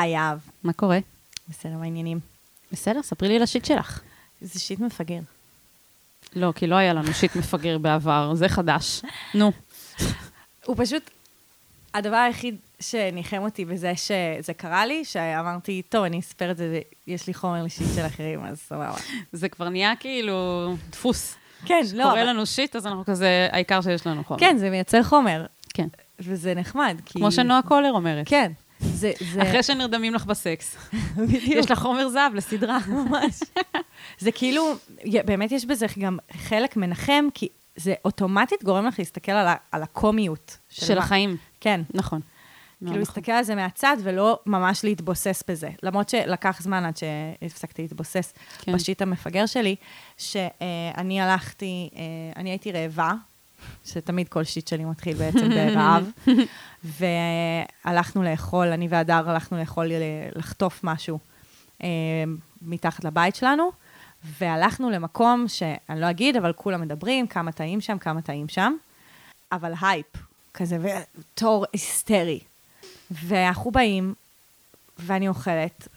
היי, אהב. מה קורה? בסדר, מה העניינים? בסדר, ספרי לי על השיט שלך. זה שיט מפגר. לא, כי לא היה לנו שיט מפגר בעבר, זה חדש. נו. הוא פשוט, הדבר היחיד שניחם אותי בזה שזה קרה לי, שאמרתי, טוב, אני אספר את זה, יש לי חומר לשיט של אחרים, אז סבבה. זה כבר נהיה כאילו דפוס. כן, לא, קורה אבל... לנו שיט, אז אנחנו כזה, העיקר שיש לנו חומר. כן, זה מייצר חומר. כן. וזה נחמד, כי... כמו שנועה קולר אומרת. כן. זה... זה... אחרי שנרדמים לך בסקס. בדיוק. יש לך חומר זהב לסדרה. ממש. זה כאילו, באמת יש בזה גם חלק מנחם, כי זה אוטומטית גורם לך להסתכל על, ה, על הקומיות. של מה- החיים. כן. נכון. כאילו מאוד להסתכל על זה מהצד ולא ממש להתבוסס בזה. למרות שלקח זמן עד שהפסקתי להתבוסס כן. בשיט המפגר שלי, שאני הלכתי, אה, אני הייתי רעבה, שתמיד כל shit שלי מתחיל בעצם ברעב, והלכנו לאכול, אני והדר הלכנו לאכול, אה, לחטוף משהו אה, מתחת לבית שלנו, והלכנו למקום שאני לא אגיד, אבל כולם מדברים, כמה טעים שם, כמה טעים שם, אבל הייפ, כזה, ותור היסטרי. ואנחנו באים, ואני אוכלת,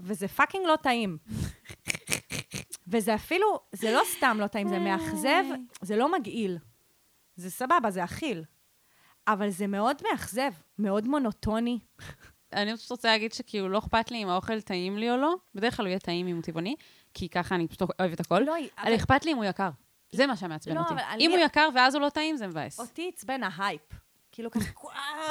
וזה fucking לא טעים. וזה אפילו, זה לא סתם לא טעים, זה מאכזב, זה לא מגעיל. זה סבבה, זה אכיל. אבל זה מאוד מאכזב, מאוד מונוטוני. אני פשוט רוצה להגיד שכאילו לא אכפת לי אם האוכל טעים לי או לא. בדרך כלל הוא יהיה טעים אם הוא טבעוני, כי ככה אני פשוט אוהבת הכל. לא, אבל אכפת לי אם הוא יקר. זה מה שמעצבן לא, אותי. אבל אני- אם הוא יקר ואז הוא לא טעים, זה מבאס. אותי עצבן ההייפ. כאילו כזה,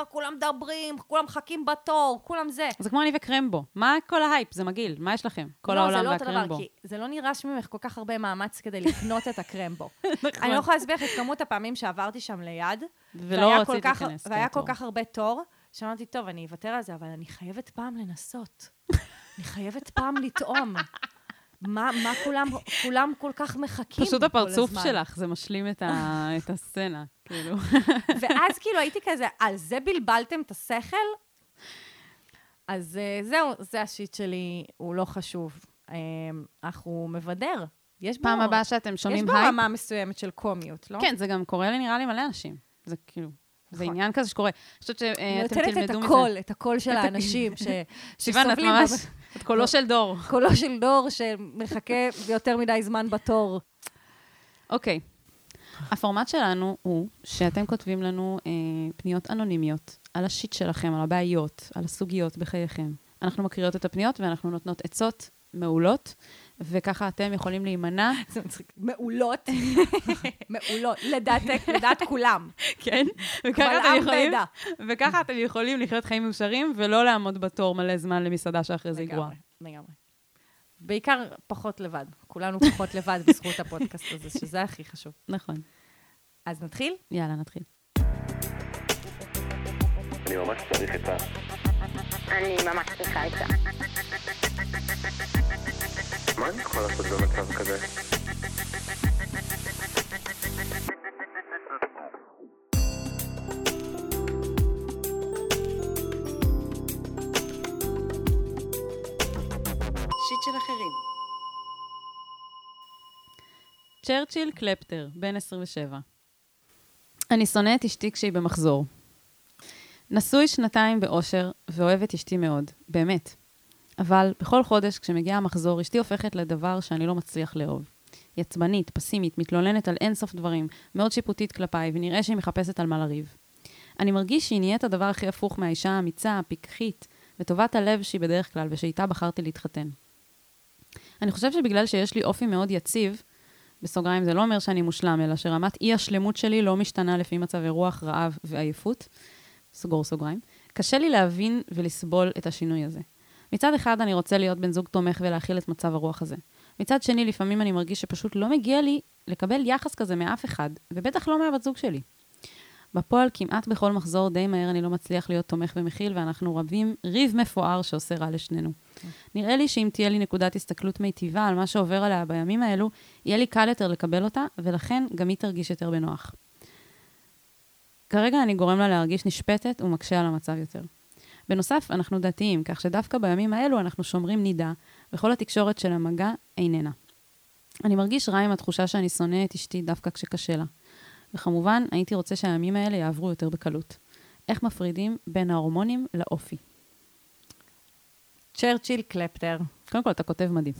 "כולם- מדברים, כולם מחכים בתור, כולם זה. זה כמו אני וקרמבו. מה כל ההייפ? זה מגעיל. מה יש לכם? כל לא, העולם זה לא אותו דבר, והקרמבו. כי זה לא נדרש ממך כל כך הרבה מאמץ כדי לקנות את הקרמבו. נכון. אני לא יכולה להסביר לך את כמות הפעמים שעברתי שם ליד, ולא והיה כל רצית כך- להיכנס. והיה כן, כל. כך הרבה תור, שאמרתי, טוב, אני אוותר על זה, אבל אני חייבת פעם לנסות. אני חייבת פעם לטעום. מה, מה כולם, כולם כל כך מחכים פשוט כל הפרצוף הזמן. שלך, זה משלים את ה- את הסצנה, כאילו. ואז כאילו הייתי כזה, על זה בלבלתם את השכל? אז אה, זהו, זה השיט שלי, הוא לא חשוב. אה, אך הוא מבדר. יש בו, פעם הבאה שאתם יש שומעים בו הייפ, רמה מסוימת של קומיות, לא? כן, זה גם קורה לי, נראה לי, מלא אנשים. זה כאילו, זה נכון. עניין כזה שקורה. אני חושבת שאתם נותנת את תלמדו מזה. הקול, את הקול של האנשים ש- סיוון, את שסובלים ממש, את קולו של דור. קולו של דור שמחכה יותר מדי זמן בתור. אוקיי. הפורמט שלנו הוא שאתם כותבים לנו אה, פניות אנונימיות על השיט שלכם, על הבעיות, על הסוגיות בחייכם. אנחנו מקריאות את הפניות ואנחנו נותנות עצות מעולות, וככה אתם יכולים להימנע. זה מצחיק. מעולות. מעולות. לדעתך, לדעת כולם. כן, וככה אתם יכולים. וככה אתם יכולים לחיות חיים מאושרים ולא לעמוד בתור מלא זמן למסעדה שאחרי זה היא גרועה. לגמרי, לגמרי. בעיקר פחות לבד. כולנו פחות לבד בזכות הפודקאסט הזה, שזה הכי חשוב. נכון. אז נתחיל? יאללה, נתחיל. אני ממש צריך עצה. אני ממש צריכה עצה. מה אני יכול לעשות במצב כזה? שיט של אחרים. צ'רצ'יל קלפטר, בן 27. אני שונא את אשתי כשהיא במחזור. נשוי שנתיים באושר ואוהב את אשתי מאוד, באמת. אבל בכל חודש כשמגיע המחזור, אשתי הופכת לדבר שאני לא מצליח לאהוב. היא עצבנית, פסימית, מתלוננת על אינסוף דברים, מאוד שיפוטית כלפיי, ונראה שהיא מחפשת על מה לריב. אני מרגיש שהיא נהיית הדבר הכי הפוך מהאישה האמיצה, הפיקחית, וטובת הלב שהיא בדרך כלל, ושאיתה בחרתי להתחתן. אני חושב שבגלל שיש לי אופי מאוד יציב, בסוגריים זה לא אומר שאני מושלם, אלא שרמת אי השלמות שלי לא משתנה לפי מצבי רוח, רעב ועייפות, סגור סוגריים, קשה לי להבין ולסבול את השינוי הזה. מצד אחד אני רוצה להיות בן זוג תומך ולהכיל את מצב הרוח הזה. מצד שני, לפעמים אני מרגיש שפשוט לא מגיע לי לקבל יחס כזה מאף אחד, ובטח לא מהבת זוג שלי. בפועל, כמעט בכל מחזור די מהר אני לא מצליח להיות תומך ומכיל, ואנחנו רבים ריב מפואר שעושה רע לשנינו. נראה לי שאם תהיה לי נקודת הסתכלות מיטיבה על מה שעובר עליה בימים האלו, יהיה לי קל יותר לקבל אותה, ולכן גם היא תרגיש יותר בנוח. כרגע אני גורם לה להרגיש נשפטת ומקשה על המצב יותר. בנוסף, אנחנו דתיים, כך שדווקא בימים האלו אנחנו שומרים נידה, וכל התקשורת של המגע איננה. אני מרגיש רע עם התחושה שאני שונא את אשתי דווקא כשקשה לה. וכמובן, הייתי רוצה שהימים האלה יעברו יותר בקלות. איך מפרידים בין ההורמונים לאופי? צ'רצ'יל קלפטר, קודם כל, אתה כותב מדהים.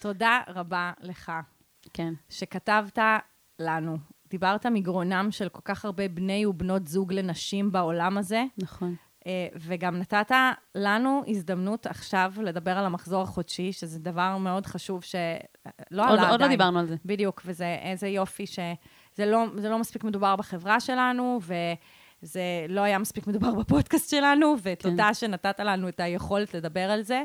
תודה רבה לך כן. שכתבת לנו. דיברת מגרונם של כל כך הרבה בני ובנות זוג לנשים בעולם הזה, נכון. אה, וגם נתת לנו הזדמנות עכשיו לדבר על המחזור החודשי, שזה דבר מאוד חשוב שלא עלה עוד, עדיין. עוד לא דיברנו על זה. בדיוק, וזה איזה יופי שזה לא, זה לא מספיק מדובר בחברה שלנו, וזה לא היה מספיק מדובר בפודקאסט שלנו, ותודה כן. שנתת לנו את היכולת לדבר על זה.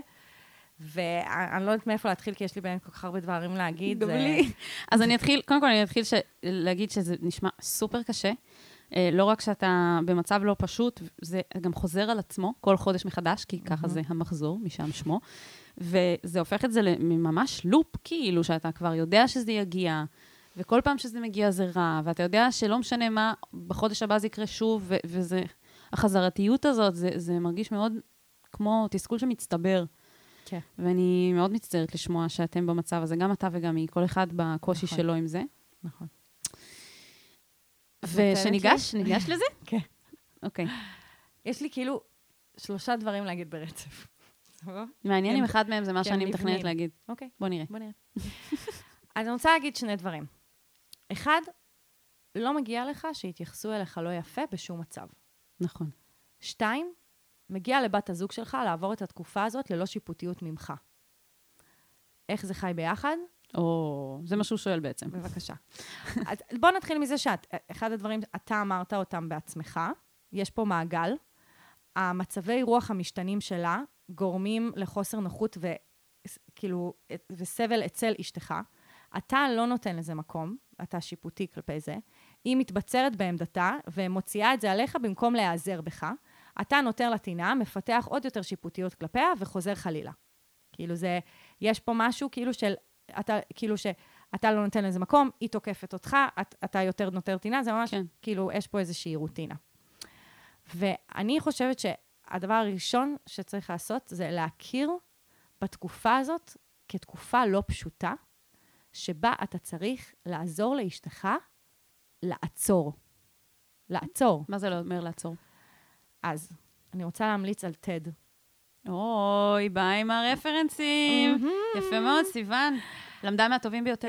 ואני לא יודעת מאיפה להתחיל, כי יש לי באמת כל כך הרבה דברים להגיד. גם זה- לי. אז אני אתחיל, קודם כל אני אתחיל ש... להגיד שזה נשמע סופר קשה. אה, לא רק שאתה במצב לא פשוט, זה גם חוזר על עצמו כל חודש מחדש, כי ככה זה המחזור, משם שמו. וזה הופך את זה לממש לופ, כאילו, שאתה כבר יודע שזה יגיע, וכל פעם שזה מגיע זה רע, ואתה יודע שלא משנה מה, בחודש הבא זה יקרה שוב, ו- וזה... החזרתיות הזאת, זה, זה מרגיש מאוד כמו תסכול שמצטבר. כן. ואני מאוד מצטערת לשמוע שאתם במצב הזה, גם אתה וגם היא, כל אחד בקושי נכון. שלו עם זה. נכון. ושניגש, ניגש לזה? כן. אוקיי. יש לי כאילו שלושה דברים להגיד ברצף. מעניין אם אחד מהם זה מה כן, שאני מתכננת. להגיד. אוקיי. בוא נראה. בוא נראה. אז אני רוצה להגיד שני דברים. אחד, לא מגיע לך שיתייחסו אליך לא יפה בשום מצב. נכון. שתיים, מגיע לבת הזוג שלך לעבור את התקופה הזאת ללא שיפוטיות ממך. איך זה חי ביחד? או, זה מה שהוא שואל בעצם. בבקשה. אז בוא נתחיל מזה שאחד הדברים, אתה אמרת אותם בעצמך, יש פה מעגל. המצבי רוח המשתנים שלה גורמים לחוסר נוחות וכאילו, וסבל אצל אשתך. אתה לא נותן לזה מקום, אתה שיפוטי כלפי זה. היא מתבצרת בעמדתה ומוציאה את זה עליך במקום להיעזר בך. אתה נותר לטינה, מפתח עוד יותר שיפוטיות כלפיה וחוזר חלילה. כאילו זה, יש פה משהו כאילו של, אתה, כאילו שאתה לא נותן לזה מקום, היא תוקפת אותך, את, אתה יותר נותר טינה, זה ממש, כן. כאילו, יש פה איזושהי רוטינה. ואני חושבת שהדבר הראשון שצריך לעשות זה להכיר בתקופה הזאת כתקופה לא פשוטה, שבה אתה צריך לעזור לאשתך לעצור. לעצור. מה זה לא אומר לעצור? אז, אני רוצה להמליץ על TED. אוי, באה עם הרפרנסים. יפה מאוד, סיוון. למדה מהטובים ביותר.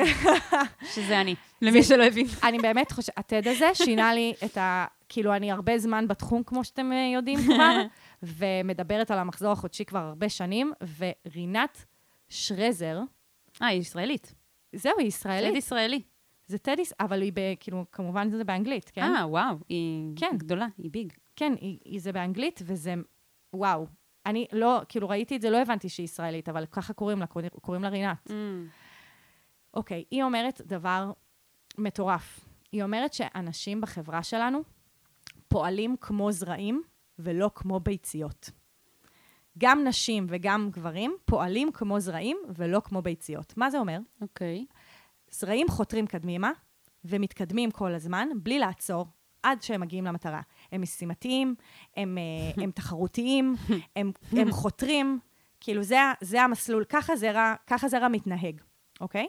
שזה אני, למי שלא הבין. אני באמת חושבת, הטד הזה שינה לי את ה... כאילו, אני הרבה זמן בתחום, כמו שאתם אה, יודעים כבר, ומדברת על המחזור החודשי כבר הרבה שנים, ורינת שרזר, אה, היא ישראלית. זהו, היא טד ישראלית. ישראלי. זה טדיס, אבל היא, ב, כאילו, כמובן זה באנגלית, כן? אה, וואו, היא כן. גדולה, היא ביג. כן, היא, היא זה באנגלית, וזה, וואו. אני לא, כאילו, ראיתי את זה, לא הבנתי שהיא ישראלית, אבל ככה קוראים לה, קוראים- קוראים לה רינת. אוקיי, היא אומרת דבר מטורף. היא אומרת שאנשים בחברה שלנו פועלים כמו זרעים ולא כמו ביציות. גם נשים וגם גברים פועלים כמו זרעים ולא כמו ביציות. מה זה אומר? אוקיי. זרעים חותרים קדמימה ומתקדמים כל הזמן בלי לעצור עד שהם מגיעים למטרה. הם משימתיים, הם, אה, הם תחרותיים, הם, הם חותרים, כאילו זה, זה המסלול, ככה זרע, ככה זרע מתנהג, אוקיי?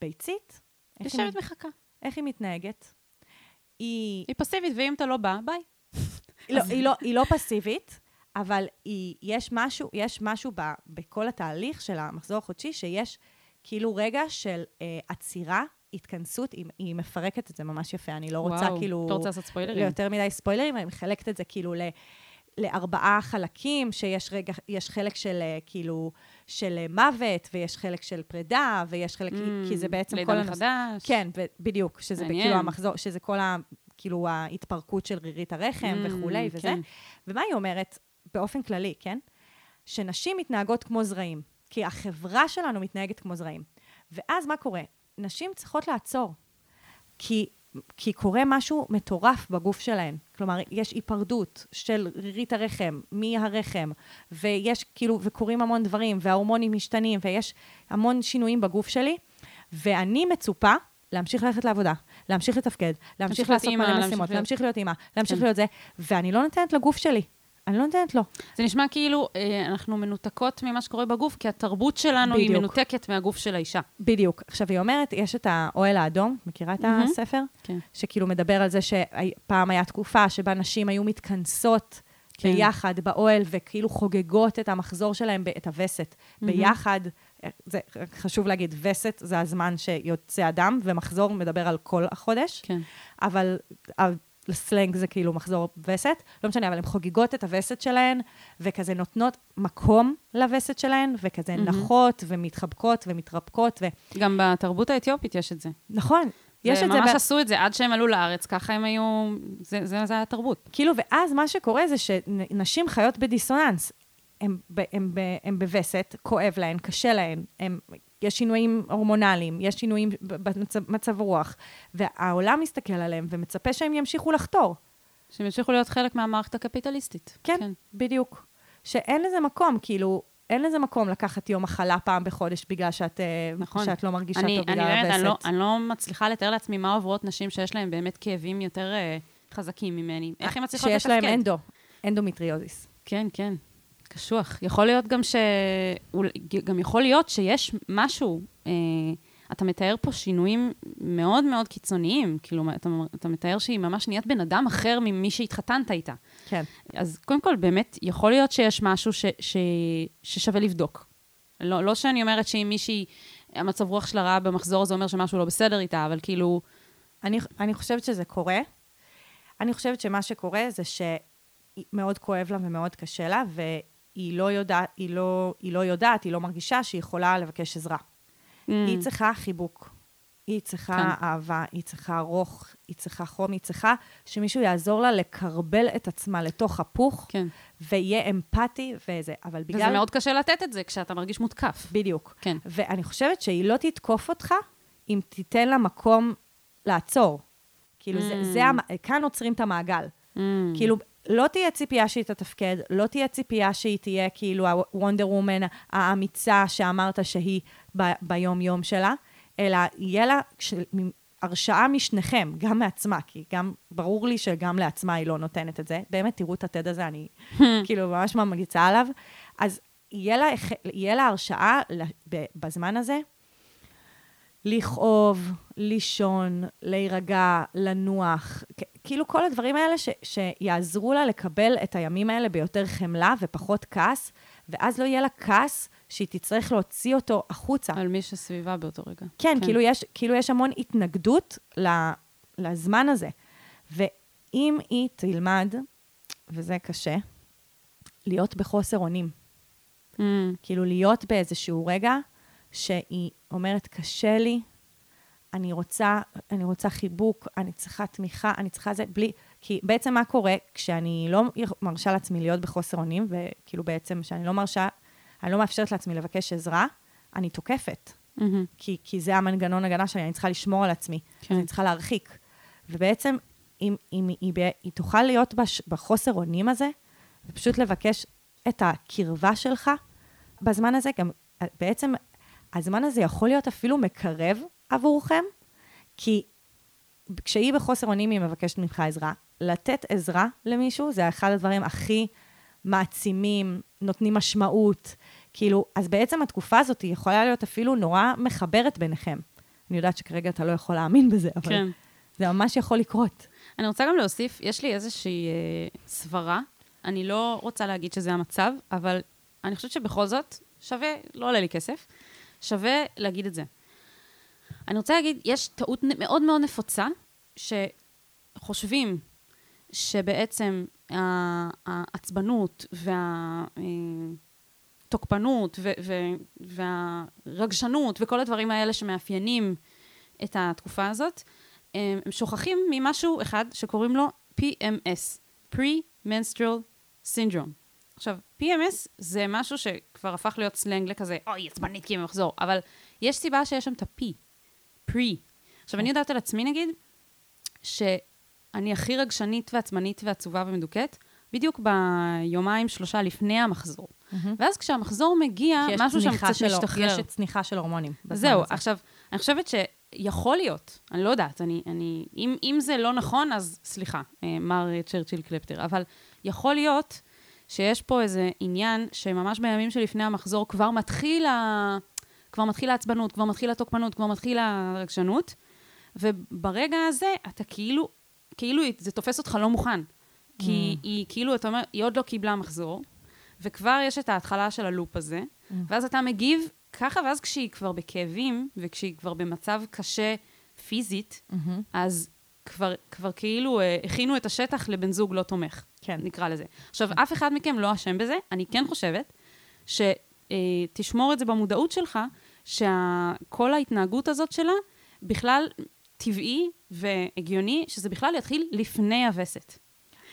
ביצית, יושבת מחכה. איך היא מתנהגת? היא, היא פסיבית, ואם אתה לא בא, ביי. לא, היא, לא, היא לא פסיבית, אבל היא, יש משהו, יש משהו ב, בכל התהליך של המחזור החודשי, שיש כאילו רגע של אה, עצירה, התכנסות, היא, היא מפרקת את זה ממש יפה. אני לא רוצה וואו, כאילו... אתה רוצה לעשות ספוילרים? ליותר מדי ספוילרים, אני מחלקת את זה כאילו ל... לארבעה חלקים, שיש רגע, יש חלק של אה, כאילו, של אה, מוות, ויש חלק של פרידה, ויש חלק, Mm, כי זה בעצם לידה כל הנושא... מחדש. כן, בדיוק, שזה מעניין. כאילו המחזור, שזה כל ה... כאילו ההתפרקות של רירית הרחם Mm, וכולי וזה. כן. ומה היא אומרת, באופן כללי, כן? שנשים מתנהגות כמו זרעים, כי החברה שלנו מתנהגת כמו זרעים. ואז מה קורה? נשים צריכות לעצור, כי, כי קורה משהו מטורף בגוף שלהן. כלומר, יש היפרדות של רירית הרחם מהרחם, ויש כאילו, וקורים המון דברים, וההורמונים משתנים, ויש המון שינויים בגוף שלי, ואני מצופה להמשיך ללכת לעבודה, להמשיך לתפקד, להמשיך להמשיך לעשות מלא להמשיך משימות, להמשיך להיות אימא, להמשיך כן. להיות זה, ואני לא נותנת לגוף שלי. אני לא נותנת לו. זה נשמע כאילו אה, אנחנו מנותקות ממה שקורה בגוף, כי התרבות שלנו היא בדיוק. מנותקת מהגוף של האישה. בדיוק. עכשיו, היא אומרת, יש את האוהל האדום, מכירה את מהמם. הספר? כן. שכאילו מדבר על זה שפעם הייתה תקופה שבה נשים היו מתכנסות כן. ביחד באוהל, וכאילו חוגגות את המחזור שלהם, את הווסת. ביחד, אה, זה חשוב להגיד, וסת זה הזמן שיוצא אדם, ומחזור מדבר על כל החודש. כן. אבל הסלנג זה כאילו מחזור וסת, לא משנה, אבל הן חוגגות את הווסת שלהן, וכזה נותנות מקום לווסת שלהן, וכזה מהמם. נחות ומתחבקות ומתרפקות, גם בתרבות האתיופית יש את זה. ונכון, יש את זה, ממש ב- עשו את זה עד שהם עלו לארץ, ככה הם היו... זה, זה, זה היה התרבות. כאילו, ואז מה שקורה זה שנשים חיות בדיסוננס. הן בווסת, כואב להן, קשה להן, הן- יש שינויים הורמונליים, יש שינויים במצב רוח, והעולם מסתכל עליהם ומצפה שהם ימשיכו לחתור. שהם ימשיכו להיות חלק מהמערכת הקפיטליסטית. כן, כן. בדיוק. שאין לזה מקום, כאילו, אין לזה מקום לקחת יום מחלה פעם בחודש בגלל שאת, אה, נכון. שאת לא מרגישה אני, טוב אני בגלל באמת, אני לא, הווסת. אני לא מצליחה לתאר לעצמי מה עוברות נשים שיש להן באמת כאבים יותר אה, חזקים ממני. איך הן מצליחות לתפקד? שיש להם אנדו, אנדומטריוזיס. כן, כן. קשוח. יכול להיות גם ש... גם יכול להיות שיש משהו, אה, אתה מתאר פה שינויים מאוד מאוד קיצוניים. כאילו, אתה, אתה מתאר שהיא ממש נהיית בן אדם אחר ממי שהתחתנת איתה. כן. אז קודם כל, באמת, יכול להיות שיש משהו ש, ש, ששווה לבדוק. לא, לא שאני אומרת שאם מישהי, המצב רוח שלה רע במחזור, זה אומר שמשהו לא בסדר איתה, אבל כאילו, אני, אני חושבת שזה קורה. אני חושבת שמה שקורה זה שמאוד כואב לה ומאוד קשה לה, והיא לא יודעת, היא לא, היא לא יודעת, היא לא מרגישה שהיא יכולה לבקש עזרה. mm, היא צריכה חיבוק. היא צריכה כן. אהבה, היא צריכה רוך, היא צריכה חום, היא צריכה שמישהו יעזור לה לקרבל את עצמה לתוך הפוך, כן. ויהיה אמפתי וזה. אבל בגלל... וזה מאוד קשה לתת את זה כשאתה מרגיש מותקף. בדיוק. כן. ואני חושבת שהיא לא תתקוף אותך אם תיתן לה מקום לעצור. כאילו, זה, Mm. זה, המ- כאן עוצרים את המעגל. Mm, כאילו, לא תהיה ציפייה שהיא תתפקד, לא תהיה ציפייה שהיא תהיה כאילו הוונדר וומן האמיצה שאמרת שהיא ב- ביום-יום שלה, אלא יהיה לה מ- הרשאה משניכם, גם מעצמה, כי גם, ברור לי שגם לעצמה היא לא נותנת את זה. באמת, תראו את הטד הזה, אני כאילו ממש ממליצה עליו. אז יהיה לה, יהיה לה הרשאה בזמן הזה לכאוב, לישון, להירגע, לנוח, כאילו כל הדברים האלה ש, שיעזרו לה לקבל את הימים האלה ביותר חמלה ופחות כעס, ואז לא יהיה לה כעס שהיא תצטרך להוציא אותו החוצה. על מי שסביבה באותו רגע. כן, כן. כאילו, יש, כאילו יש המון התנגדות לזמן הזה. ואם היא תלמד, וזה קשה, להיות בחוסר אונים. Mm, כאילו להיות באיזשהו רגע שהיא אומרת, קשה לי, אני רוצה, אני רוצה חיבוק, אני צריכה תמיכה, אני צריכה זה, בלי... כי בעצם מה קורה כשאני לא מרשה לעצמי להיות בחוסר אונים, וכאילו בעצם כשאני לא מרשה, אני לא מאפשרת לעצמי לבקש עזרה, אני תוקפת. מהמם. כי, כי זה המנגנון הגנה שלי, אני צריכה לשמור על עצמי, כן. כן. אני צריכה להרחיק. ובעצם, אם, אם היא, היא, היא תוכל להיות בש, בחוסר אונים הזה, ופשוט לבקש את הקרבה שלך, בזמן הזה גם, בעצם, הזמן הזה יכול להיות אפילו מקרב עבורכם, כי כשהיא בחוסר אונים, היא מבקשת ממך עזרה. לתת עזרה למישהו זה אחד הדברים הכי מעצימים, נותנים משמעות. כאילו, אז בעצם התקופה הזאת יכולה להיות אפילו נורא מחברת ביניכם. אני יודעת שכרגע אתה לא יכול להאמין בזה, אבל כן. זה ממש יכול לקרות. אני רוצה גם להוסיף, יש לי איזושהי אה, סברה, אני לא רוצה להגיד שזה המצב, אבל אני חושבת שבכל זאת שווה, לא עולה לי כסף, שווה להגיד את זה. אני רוצה להגיד, יש טעות מאוד מאוד נפוצה, שחושבים שבעצם העצבנות והתוקפנות והרגשנות וכל הדברים האלה שמאפיינים את התקופה הזאת, הם הם שוכחים ממשהו אחד שקוראים לו PMS, Pre-Menstrual Syndrome. עכשיו, PMS זה משהו שכבר הפך להיות סלנג לכזה, אוי, עצבנית כי היא במחזור, אבל יש סיבה שיש שם את ה-P, Pre. עכשיו, אני יודעת על עצמי, נגיד, שאני הכי רגשנית ועצבנית ועצובה ומדוכאת, בדיוק ביומיים, שלושה לפני המחזור. ואז כשהמחזור מגיע, משהו שם קצת משתחרר. יש צניחה של הורמונים. זהו, הזה. עכשיו, אני חושבת שיכול להיות, אני לא יודעת, אני, אני, אם, אם זה לא נכון, אז סליחה, אה, מר צ'רצ'יל קלפטר, אבל יכול להיות שיש פה איזה עניין שממש בימים שלפני המחזור כבר מתחיל, ה... כבר מתחיל העצבנות, כבר מתחיל התוקפנות, כבר מתחיל הרגשנות, וברגע הזה אתה כאילו, כאילו זה תופס אותך לא מוכן. כי היא כאילו, אתה אומר, היא עוד לא קיבלה מחזור, וכבר יש את ההתחלה של הלופ הזה, ואז אתה מגיב ככה, ואז כשהיא כבר בכאבים, וכשהיא כבר במצב קשה פיזית, אז כבר, כבר כאילו אה, הכינו את השטח לבן זוג לא תומך, כן. נקרא לזה. עכשיו, אף אחד מכם לא אשם בזה, אני כן חושבת שתשמור את זה במודעות שלך, שכל ההתנהגות הזאת שלה, בכלל טבעי והגיוני, שזה בכלל יתחיל לפני הווסת.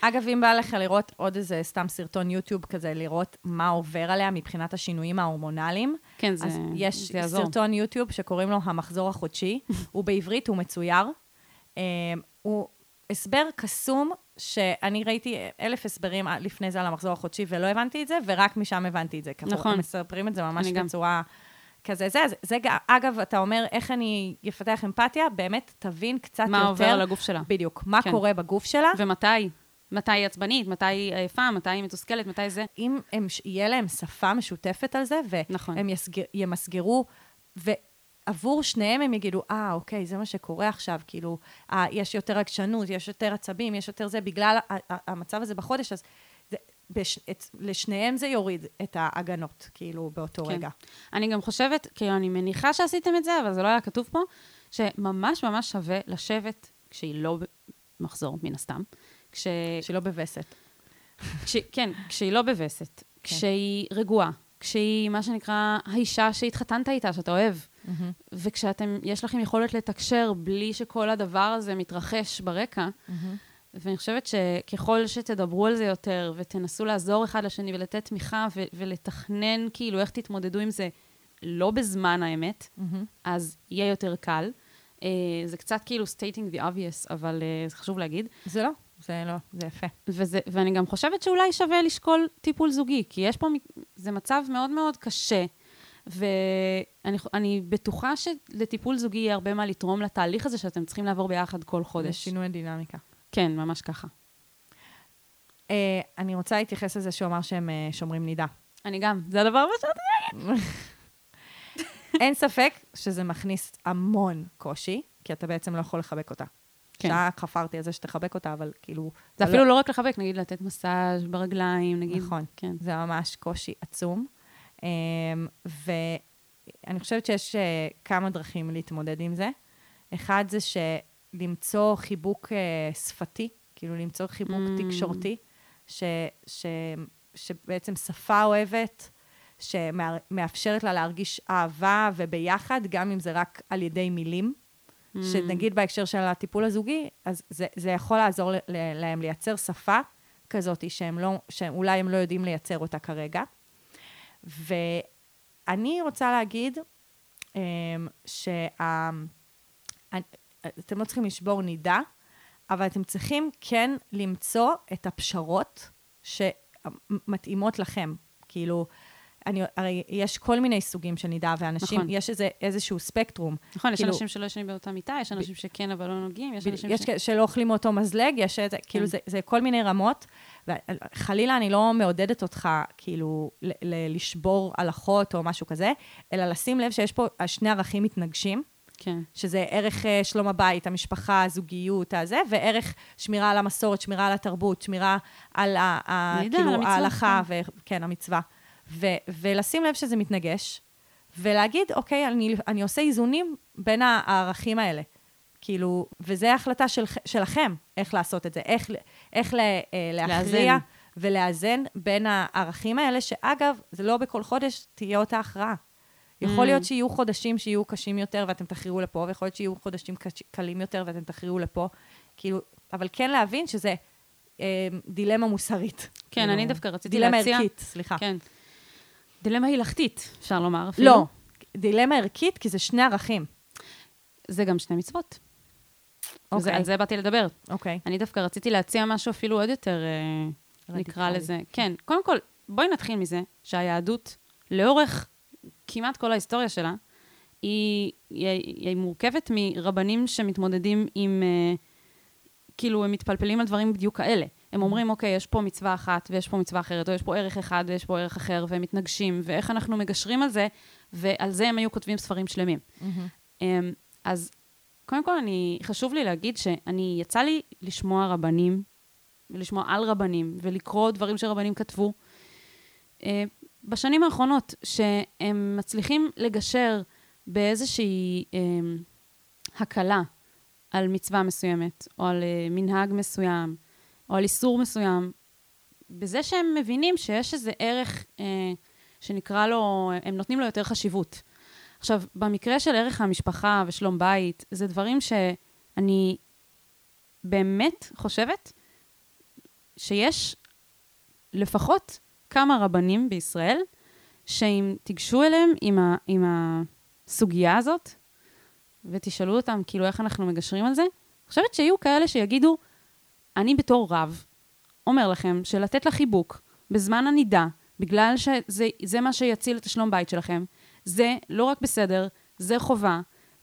אגב, אם בא לך לראות עוד איזה סתם סרטון יוטיוב כזה, לראות מה עובר עליה מבחינת השינויים ההורמונליים, כן, זה, אז יש זה יעזור. סרטון יוטיוב שקוראים לו המחזור החודשי, הוא בעברית, הוא מצויר. אה, הוא הסבר קסום, שאני ראיתי אלף הסברים לפני זה על המחזור החודשי ולא הבנתי את זה, ורק משם הבנתי את זה. נכון. מספרים את זה ממש אני גם. כזה זה. זה, ג- אגב, אתה אומר, איך אני אפתח אמפתיה? באמת, תבין קצת מה יותר. עובר על הגוף שלה. בדיוק, מה כן. קורה בגוף שלה. ומתי? מתי היא עצבנית? מתי היא עייפה? מתי היא מתוסכלת? מתי זה? אם הם, יהיה להם שפה משותפת על זה, נכון. והם יסגר, ימסגרו, ועבור שניהם הם יגידו, אה, אוקיי, זה מה שקורה עכשיו, כאילו, אה, יש יותר עקשנות, יש יותר עצבים, יש יותר זה, בגלל המצב הזה בחודש, אז זה, בש, את, לשניהם זה יוריד את ההגנות, כאילו, באותו כן. רגע. אני גם חושבת, כאילו, אני מניחה שעשיתם את זה, אבל זה לא היה כתוב פה, שממש ממש שווה לשבת כשהיא לא במחזור, מן הסתם. כש... שלא בווסת. כש... כן, כשהיא לא בווסת, כשהיא רגועה, כשהיא, מה שנקרא, האישה שהתחתנת איתה, שאתה אוהב, וכשאתם, יש לכם יכולת לתקשר בלי שכל הדבר הזה מתרחש ברקע, ואני חושבת שככל שתדברו על זה יותר, ותנסו לעזור אחד לשני ולתת תמיכה ו- ולתכנן כאילו איך תתמודדו עם זה לא בזמן האמת, אז יהיה יותר קל. Uh, זה קצת כאילו stating the obvious, אבל uh, זה חשוב להגיד. זה לא, זה לא, זה יפה. וזה, ואני גם חושבת שאולי שווה לשקול טיפול זוגי, כי יש פה, זה מצב מאוד מאוד קשה, ואני בטוחה שלטיפול זוגי יהיה הרבה מה לתרום לתהליך הזה שאתם צריכים לעבור ביחד כל זה חודש. שינוי הדינמיקה. כן, ממש ככה. Uh, אני רוצה להתייחס לזה שהוא אמר שהם uh, שומרים נידה. אני גם, זה הדבר הבא שאתה... אין ספק שזה מכניס המון קושי, כי אתה בעצם לא יכול לחבק אותה. כן. שעה חפרתי על זה שתחבק אותה, אבל כאילו... זה אפילו לא רק לחבק, נגיד לתת מסאז' ברגליים, נגיד. נכון. כן. זה ממש קושי עצום. אמ, ואני חושבת שיש אה, כמה דרכים להתמודד עם זה. אחד זה שלמצוא חיבוק אה, שפתי, כאילו למצוא חיבוק Mm. תקשורתי, ש, ש, שבעצם שפה אוהבת, שמאפשרת לה להרגיש אהבה וביחד, גם אם זה רק על ידי מילים. Mm. שנגיד בהקשר של הטיפול הזוגי, אז זה, זה יכול לעזור ל- ל- להם לייצר שפה כזאת שהם לא, שאולי הם לא יודעים לייצר אותה כרגע. ואני רוצה להגיד um, שאתם לא צריכים לשבור נידה, אבל אתם צריכים כן למצוא את הפשרות שמתאימות לכם. כאילו, אני, הרי יש כל מיני סוגים של נידה, ואנשים, נכון. יש איזה, איזשהו ספקטרום. נכון, יש כאילו- אנשים שלא ישנים באותה מיטה, יש אנשים שכן אבל לא נוגעים, יש בדיוק, אנשים יש ש... שלא אוכלים מאותו מזלג, יש את זה, כאילו, זה, זה כל מיני רמות. וחלילה, אני לא מעודדת אותך, כאילו, ל- ל- לשבור הלכות או משהו כזה, אלא לשים לב שיש פה שני ערכים מתנגשים, כן. שזה ערך אה, שלום הבית, המשפחה, הזוגיות, הזה, וערך שמירה על המסורת, שמירה על התרבות, שמירה על ה, ה, מידע, כאילו, על ההלכה, וכן, המצווה. ו, ולשים לב שזה מתנגש, ולהגיד, אוקיי, אני, אני עושה איזונים בין הערכים האלה. כאילו, וזו החלטה של, שלכם, איך לעשות את זה, איך, איך לה, אה, להכריע לאזן. ולאזן בין הערכים האלה, שאגב, זה לא בכל חודש תהיה אותה הכרעה. יכול Mm. להיות שיהיו חודשים שיהיו קשים יותר ואתם תכריעו לפה, ויכול להיות שיהיו חודשים קש- קלים יותר ואתם תכריעו לפה. כאילו, אבל כן להבין שזה אה, דילמה מוסרית. כן, כאילו, אני דווקא רציתי דילמה להציע... ערכית, סליחה. כן. דילמה הילכתית, אפשר לומר אפילו. לא, דילמה ערכית, כי זה שני ערכים. זה גם שני מצוות. אוקיי. על זה באתי לדבר. אוקיי. אני דווקא רציתי להציע משהו אפילו עוד יותר, אה, נקרא רדיקלי. לזה. כן, קודם כל, בואי נתחיל מזה שהיהדות, לאורך כמעט כל ההיסטוריה שלה, היא, היא, היא מורכבת מרבנים שמתמודדים עם, אה, כאילו, הם מתפלפלים על דברים בדיוק כאלה. הם אומרים, אוקיי, יש פה מצווה אחת ויש פה מצווה אחרת, או יש פה ערך אחד ויש פה ערך אחר, והם מתנגשים, ואיך אנחנו מגשרים על זה, ועל זה הם היו כותבים ספרים שלמים. אמ, אז קודם כל, אני, חשוב לי להגיד שאני, יצא לי לשמוע רבנים ולשמוע על רבנים, ולקרוא דברים שרבנים כתבו. אה, בשנים האחרונות, שהם מצליחים לגשר באיזושהי אה, הקלה על מצווה מסוימת, או על אה, מנהג מסוים, או על איסור מסוים, בזה שהם מבינים שיש איזה ערך אה, שנקרא לו, הם נותנים לו יותר חשיבות. עכשיו, במקרה של ערך המשפחה ושלום בית, זה דברים שאני באמת חושבת שיש לפחות כמה רבנים בישראל, שאם תיגשו אליהם עם, ה, עם הסוגיה הזאת, ותשאלו אותם כאילו איך אנחנו מגשרים על זה, אני חושבת שיהיו כאלה שיגידו, אני בתור רב אומר לכם שלתת לה חיבוק בזמן הנידה, בגלל שזה מה שיציל את השלום בית שלכם, זה לא רק בסדר, זה חובה,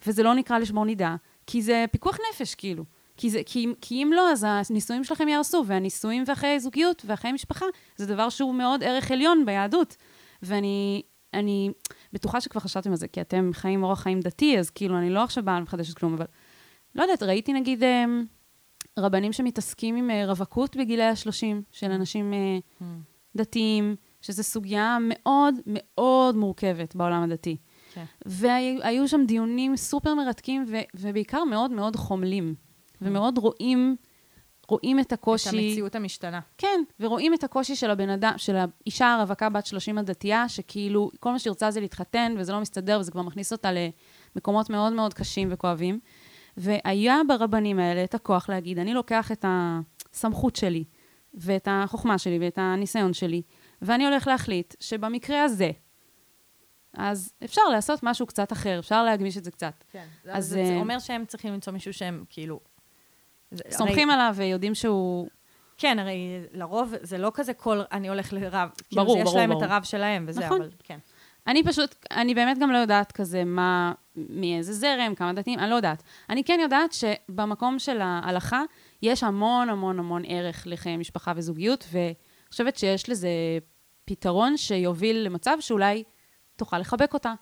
וזה לא נקרא לשמור נידה, כי זה פיקוח נפש, כאילו. כי, זה, כי, כי אם לא, אז הנישואים שלכם יהרסו, והנישואים והחיי זוגיות והחיי משפחה, זה דבר שהוא מאוד ערך עליון ביהדות. ואני אני בטוחה שכבר חשבתם על זה, כי אתם חיים אורח חיים דתי, אז כאילו, אני לא עכשיו באה ומחדשת כלום, אבל לא יודעת, ראיתי נגיד אה, רבנים שמתעסקים עם אה, רווקות בגילי ה-30, של אנשים אה, Mm. דתיים, שזו סוגיה מאוד מאוד מורכבת בעולם הדתי. כן. והיו שם דיונים סופר מרתקים, ובעיקר מאוד מאוד חומלים, ומאוד רואים, רואים את הקושי. את המציאות המשתנה. כן, ורואים את הקושי של הבן אדם, של האישה הרווקה בת 30 הדתייה, שכאילו, כל מה שהיא רוצה זה להתחתן, וזה לא מסתדר, וזה כבר מכניס אותה למקומות מאוד מאוד קשים וכואבים. והיה ברבנים האלה את הכוח להגיד, אני לוקח את הסמכות שלי, ואת החוכמה שלי, ואת הניסיון שלי, ואני הולך להחליט שבמקרה הזה, אז אפשר לעשות משהו קצת אחר, אפשר להגמיש את זה קצת. כן. אז, אז זה אה, אומר שהם צריכים למצוא מישהו שהם כאילו... סומכים הרי, עליו ויודעים שהוא... כן, הרי לרוב זה לא כזה כל אני הולך לרב. כאילו, ברור, זה יש ברור, להם ברור. את הרב שלהם וזה, נכון. אבל כן. אני פשוט, אני באמת גם לא יודעת כזה מה, מאיזה זרם, כמה דתיים, אני לא יודעת. אני כן יודעת שבמקום של ההלכה, יש המון המון המון ערך לחיי משפחה וזוגיות, ואני חושבת שיש לזה פתרון שיוביל למצב שאולי תוכל לחבק אותה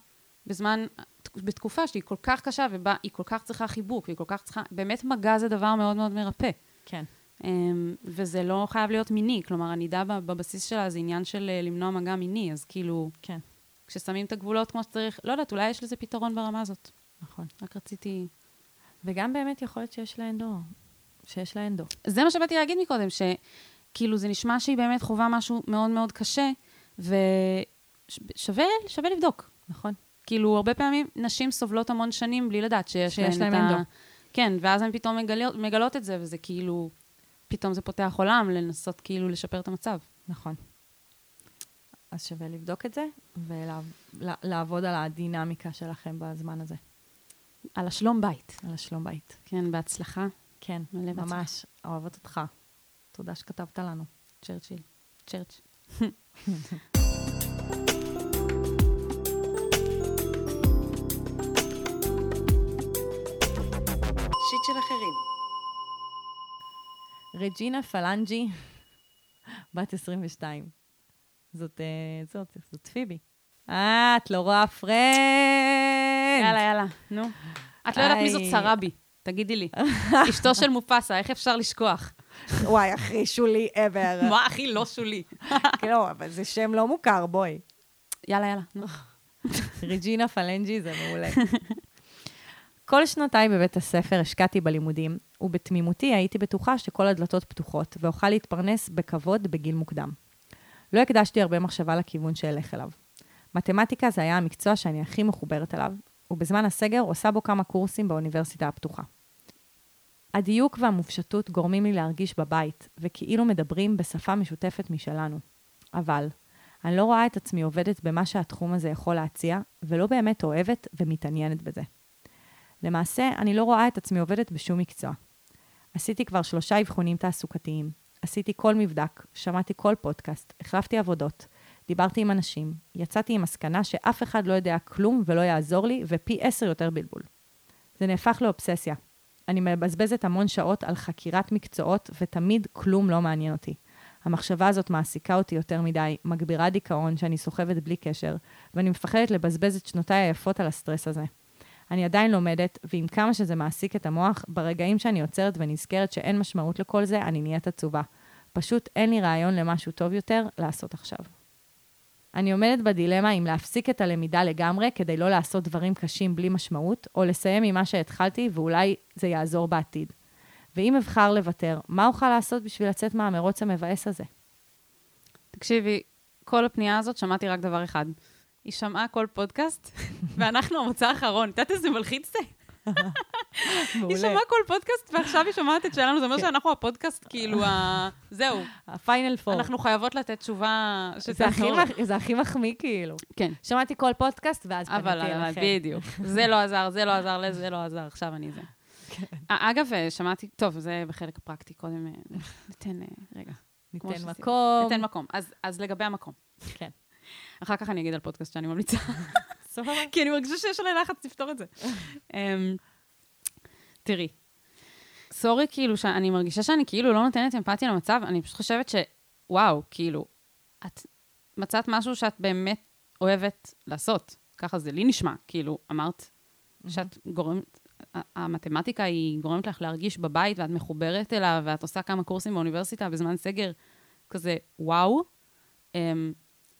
בזמן, בתקופה שהיא כל כך קשה, ובה היא כל כך צריכה חיבוק, והיא כל כך צריכה, באמת מגע זה דבר מאוד מאוד מרפא. כן. אמ, וזה לא חייב להיות מיני, כלומר, הנידה בבסיס שלה זה עניין של אה, למנוע מגע מיני, אז כאילו, כן, כששמים את הגבולות כמו שצריך, לא יודעת, אולי יש לזה פתרון ברמה הזאת. נכון. רק רציתי... וגם באמת יכול להיות שיש לה אנדו. שיש לה אנדו. זה מה שבאתי להגיד מקודם, שכאילו זה נשמע שהיא באמת חווה משהו מאוד מאוד קשה, ושווה שווה לבדוק. נכון. כאילו, הרבה פעמים נשים סובלות המון שנים בלי לדעת שיש, שיש להן את ה... כן, ואז הן פתאום מגלות, מגלות את זה, וזה כאילו, פתאום זה פותח עולם לנסות כאילו לשפר את המצב. נכון. אז שווה לבדוק את זה, ולעבוד על הדינמיקה שלכם בזמן הזה, על השלום בית. על השלום בית. כן, בהצלחה. כן, בהצלחה. ממש, אוהבת אותך. תודה שכתבת לנו. צ'רצ'יל. צ'רץ'. של אחרים. רג'ינה פלנג'י, בת 22. זאת, אה, זאת, זאת פיבי. אה, את לא רואה Friends. יאללה, יאללה, נו. את לא יודעת מי זאת איי. סראבי, תגידי לי. אשתו של מופאסה, איך אפשר לשכוח? וואי, הכי שולי ever. מה הכי לא שולי? לא, אבל זה שם לא מוכר, בואי. יאללה, יאללה. רג'ינה פלנג'י זה מעולה. כל שנותיי בבית הספר השקעתי בלימודים, ובתמימותי הייתי בטוחה שכל הדלתות פתוחות, ואוכל להתפרנס בכבוד בגיל מוקדם. לא הקדשתי הרבה מחשבה לכיוון שאלך אליו. מתמטיקה זה היה המקצוע שאני הכי מחוברת אליו, ובזמן הסגר עושה בו כמה קורסים באוניברסיטה הפתוחה. הדיוק והמופשטות גורמים לי להרגיש בבית, וכאילו מדברים בשפה משותפת משלנו. אבל, אני לא רואה את עצמי עובדת במה שהתחום הזה יכול להציע, ולא באמת אוהבת ומתעניינת בזה. למעשה, אני לא רואה את עצמי עובדת בשום מקצוע. עשיתי כבר שלושה אבחונים תעסוקתיים, עשיתי כל מבדק, שמעתי כל פודקאסט, החלפתי עבודות, דיברתי עם אנשים, יצאתי עם מסקנה שאף אחד לא יודע כלום ולא יעזור לי, ופי עשר יותר בלבול. זה נהפך לאובססיה. אני מבזבזת המון שעות על חקירת מקצועות, ותמיד כלום לא מעניין אותי. המחשבה הזאת מעסיקה אותי יותר מדי, מגבירה דיכאון שאני סוחבת בלי קשר, ואני מפחדת לבזבז את שנותיי היפות על הסטרס הזה. אני עדיין לומדת, ועם כמה שזה מעסיק את המוח, ברגעים שאני עוצרת ונזכרת שאין משמעות לכל זה, אני נהיית עצובה. פשוט אין לי רעיון למשהו טוב יותר לעשות עכשיו. אני עומדת בדילמה אם להפסיק את הלמידה לגמרי כדי לא לעשות דברים קשים בלי משמעות, או לסיים עם מה שהתחלתי ואולי זה יעזור בעתיד. ואם אבחר לוותר, מה אוכל לעשות בשביל לצאת מהמרוץ המבאס הזה? תקשיבי, כל הפנייה הזאת שמעתי רק דבר אחד. היא שמעה כל פודקאסט, ואנחנו המוצא האחרון. את יודעת איזה מלחיץ זה? היא שמעה כל פודקאסט, ועכשיו היא שומעת את שלנו, זה אומר שאנחנו הפודקאסט, כאילו. זהו. הפיינל פור. אנחנו חייבות לתת תשובה שתעזור. זה הכי מחמיא, כאילו. כן. שמעתי כל פודקאסט, ואז פניתי אבל אליכם. בדיוק. זה לא עזר, זה לא עזר, לזה לא עזר, עכשיו אני זה. אה, אגב, אה, שמעתי, טוב, זה בחלק הפרקטי, קודם אה, ניתן, רגע. ניתן. מקום. ניתן מקום. אז לגבי המקום. כן. אחר כך אני אגיד על פודקאסט שאני ממליצה. סבבה. כי אני מרגישה שיש עלי לחץ לפתור את זה. אמ, תראי, סורי, כאילו, שאני מרגישה שאני כאילו לא נותנת אמפתיה למצב, אני פשוט חושבת שוואו, כאילו, את מצאת משהו שאת באמת אוהבת לעשות. ככה זה לי נשמע, כאילו, אמרת שאת גורמת, המתמטיקה היא גורמת לך להרגיש בבית, ואת מחוברת אליו, ואת עושה כמה קורסים באוניברסיטה בזמן סגר, כזה, וואו. אמ,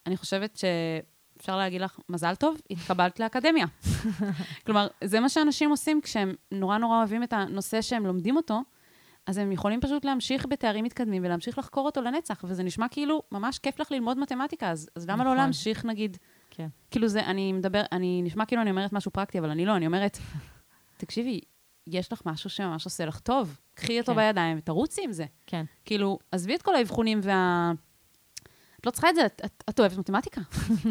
אני חושבת שאפשר להגיד לך, מזל טוב, התקבלת לאקדמיה. כלומר, זה מה שאנשים עושים כשהם נורא נורא אוהבים את הנושא שהם לומדים אותו, אז הם יכולים פשוט להמשיך בתארים מתקדמים ולהמשיך לחקור אותו לנצח, וזה נשמע כאילו ממש כיף לך ללמוד מתמטיקה, אז, אז למה לא נכון. להמשיך, נגיד, כן. כאילו זה, אני מדבר, אני נשמע כאילו אני אומרת משהו פרקטי, אבל אני לא, אני אומרת, תקשיבי, יש לך משהו שממש עושה לך טוב, קחי אותו כן. בידיים ותרוצי עם זה. כן. כאילו, עזבי את כל האבחונים וה... את לא צריכה את זה, את, את, את אוהבת מתמטיקה.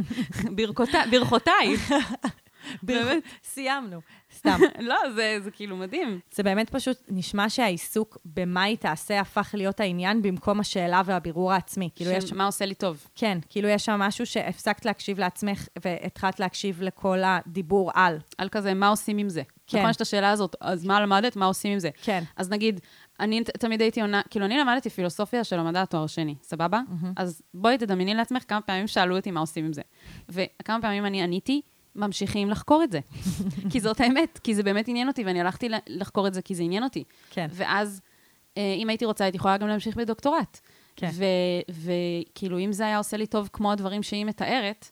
ברכותי- ברכותיי. באמת. סיימנו. סתם. לא, זה, זה כאילו מדהים. זה באמת פשוט נשמע שהעיסוק במה היא תעשה הפך להיות העניין במקום השאלה והבירור העצמי. כאילו יש... מה עושה לי טוב? כן, כאילו יש שם משהו שהפסקת להקשיב לעצמך והתחלת להקשיב לכל הדיבור על. על כזה, מה עושים עם זה? כן. נכון, יש את השאלה הזאת, אז מה למדת, מה עושים עם זה? כן. אז נגיד, אני תמיד הייתי עונה, כאילו, אני למדתי פילוסופיה של המדע התואר שני, סבבה? אז בואי תדמייני לעצמך כמה פעמים שאלו אותי מה עושים עם זה. וכמה פעמים אני עניתי, ממשיכים לחקור את זה. כי זאת האמת, כי זה באמת עניין אותי, ואני הלכתי לחקור את זה כי זה עניין אותי. כן. ואז, אה, אם הייתי רוצה, הייתי יכולה גם להמשיך בדוקטורט. כן. וכאילו, אם זה היה עושה לי טוב כמו הדברים שהיא מתארת,